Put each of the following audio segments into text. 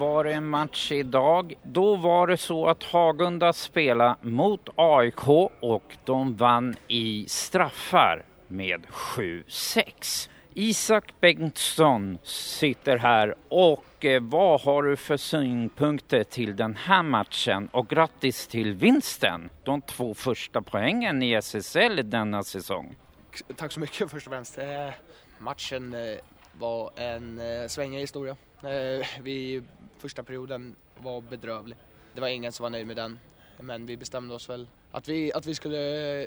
Var det en match idag. Då var det så att Hagunda spelade mot AIK och de vann i straffar med 7-6. Isak Bengtsson sitter här och eh, vad har du för synpunkter till den här matchen? Och grattis till vinsten, de två första poängen i SSL denna säsong. Tack så mycket först och främst. Eh, matchen eh, var en eh, svängig historia. Eh, vi, första perioden var bedrövlig. Det var ingen som var nöjd med den. Men vi bestämde oss väl att vi, att vi skulle,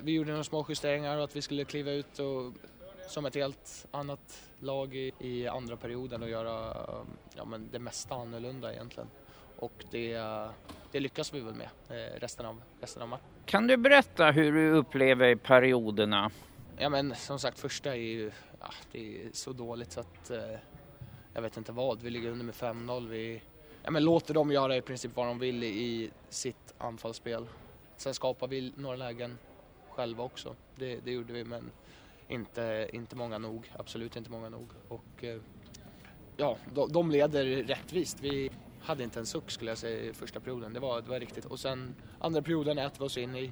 vi gjorde några små justeringar och att vi skulle kliva ut och, som ett helt annat lag i, i andra perioden och göra ja, men det mesta annorlunda egentligen. Och det, det lyckas vi väl med eh, resten av, resten av matchen. Kan du berätta hur du upplever perioderna? Ja men som sagt första är ju ja, det är så dåligt så att eh, jag vet inte vad. Vi ligger under med 5-0. Vi ja, men låter dem göra i princip vad de vill i sitt anfallsspel. Sen skapar vi några lägen själva också. Det, det gjorde vi men inte, inte många nog. Absolut inte många nog. Och eh, ja, de, de leder rättvist. Vi hade inte en suck skulle jag säga i första perioden. Det var, det var riktigt. Och sen andra perioden äter vi oss in i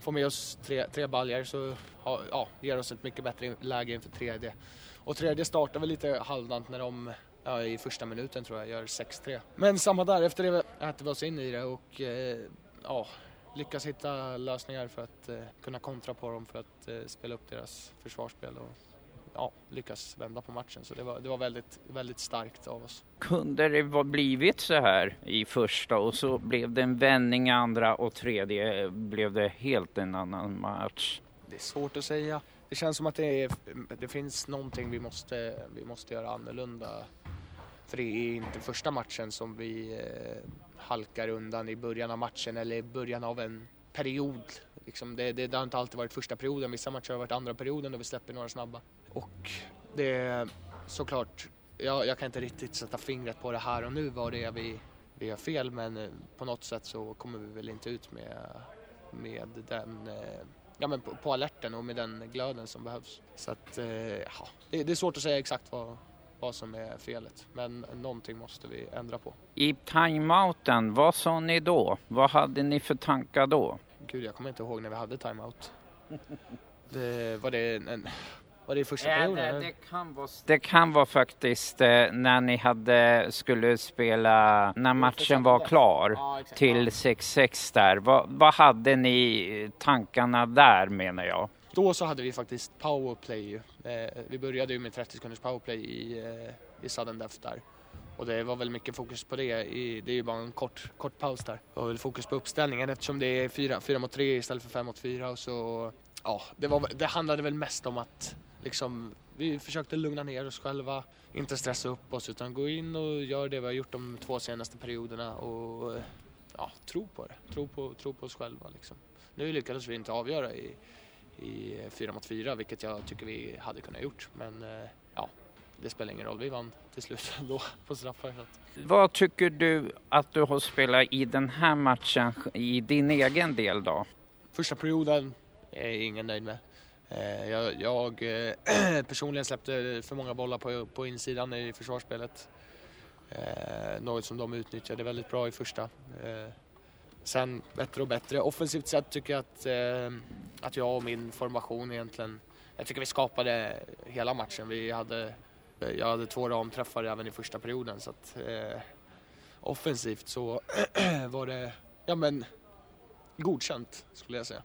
får med oss tre, tre baljer så ja, ger oss ett mycket bättre läge inför tredje. Och tredje startar väl lite halvdant när de ja, i första minuten tror jag gör 6-3. Men samma där, efter det äter vi oss in i det och eh, ja, lyckas hitta lösningar för att eh, kunna kontra på dem för att eh, spela upp deras försvarsspel och ja, lyckas vända på matchen. Så det var, det var väldigt, väldigt starkt av oss. Kunde det ha blivit så här i första och så blev det en vändning i andra och tredje blev det helt en annan match? Det är svårt att säga. Det känns som att det, är, det finns någonting vi måste, vi måste göra annorlunda. För det är inte första matchen som vi eh, halkar undan i början av matchen eller i början av en period. Liksom det, det, det har inte alltid varit första perioden, vissa matcher har varit andra perioden då vi släpper några snabba. Och det är såklart, jag, jag kan inte riktigt sätta fingret på det här och nu vad det är vi, vi gör fel men eh, på något sätt så kommer vi väl inte ut med, med den eh, ja, men på, på alerten och med den glöden som behövs. Så att, eh, ja, det, det, är svårt att säga exakt vad, vad som är felet, men någonting måste vi ändra på. I timeouten, vad sa ni då? Vad hade ni för tankar då? Gud, jag kommer inte ihåg när vi hade timeout. Det, var det en, var det i första perioden? Det, det, kan vara, det kan vara faktiskt eh, när ni hade, skulle spela, när matchen var klar ja, till 6-6 där. Vad, vad hade ni tankarna där menar jag? Då så hade vi faktiskt powerplay. Eh, vi började ju med 30 sekunders powerplay i, eh, i sudden death där. Och det var väl mycket fokus på det. I, det är ju bara en kort, kort paus där. Det var väl fokus på uppställningen eftersom det är 4, 4 mot 3 istället för 5 mot 4. Och så, ja, det, var, det handlade väl mest om att liksom, vi försökte lugna ner oss själva, inte stressa upp oss utan gå in och göra det vi har gjort de två senaste perioderna och ja, tro på det, tro på, tro på oss själva. Liksom. Nu lyckades vi inte avgöra i, i fyra mot fyra vilket jag tycker vi hade kunnat gjort men eh, ja, det spelar ingen roll, vi vann till slut ändå på straffar. Vad tycker du att du har spelat i den här matchen i din egen del då? Första perioden är ingen nöjd med. Eh, jag, jag eh, personligen släppte för många bollar på, på insidan i försvarsspelet. Något som de utnyttjade väldigt bra i första. Sen bättre och bättre. Offensivt sett tycker jag att, eh, att jag och min formation egentligen, jag tycker vi skapade hela matchen. Vi hade, jag hade två ramträffar även i första perioden så att eh, offensivt så var det, ja men godkänt skulle jag säga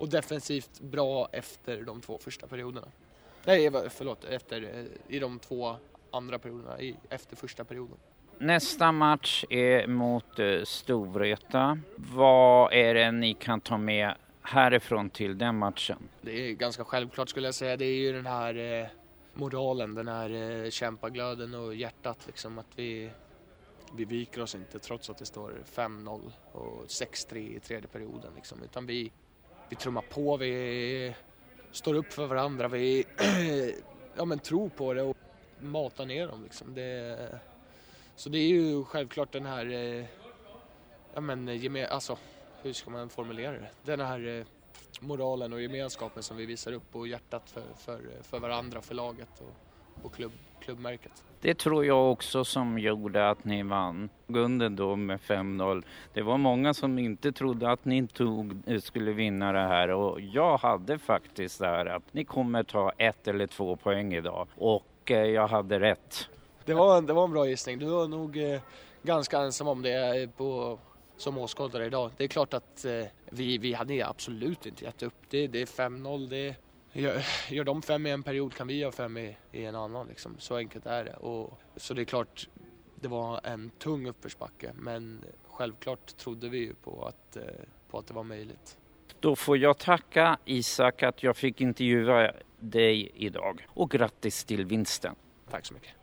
och defensivt bra efter de två första perioderna. Nej, förlåt, efter, eh, i de två andra perioderna, i, efter första perioden. Nästa match är mot eh, Storvreta. Vad är det ni kan ta med härifrån till den matchen? Det är ganska självklart skulle jag säga. Det är ju den här eh, moralen, den här eh, kämpaglöden och hjärtat liksom att vi vi viker oss inte trots att det står 5-0 och 6-3 i tredje perioden liksom, utan vi, vi trummar på, vi står upp för varandra, vi ja, men tror på det och matar ner dem liksom. Det, så det är ju självklart den här, eh, ja men eh, alltså hur ska man formulera det? Den här eh, moralen och gemenskapen som vi visar upp och hjärtat för, för, eh, för varandra, för laget och, och klubb, klubbmärket. Det tror jag också som gjorde att ni vann guldet då med 5-0. Det var många som inte trodde att ni tog, skulle vinna det här och jag hade faktiskt det här att ni kommer ta ett eller två poäng idag och eh, jag hade rätt. Det var, det var en bra gissning. Du var nog eh, ganska ensam om det på, som åskådare idag. Det är klart att eh, vi, vi hade absolut inte gett upp. Det, det är 5-0. Det, gör, gör de fem i en period kan vi göra fem i, i en annan. Liksom. Så enkelt är det. Och, så det är klart, det var en tung uppförsbacke. Men självklart trodde vi ju på att, eh, på att det var möjligt. Då får jag tacka Isak att jag fick intervjua dig idag och grattis till vinsten. Tack så mycket.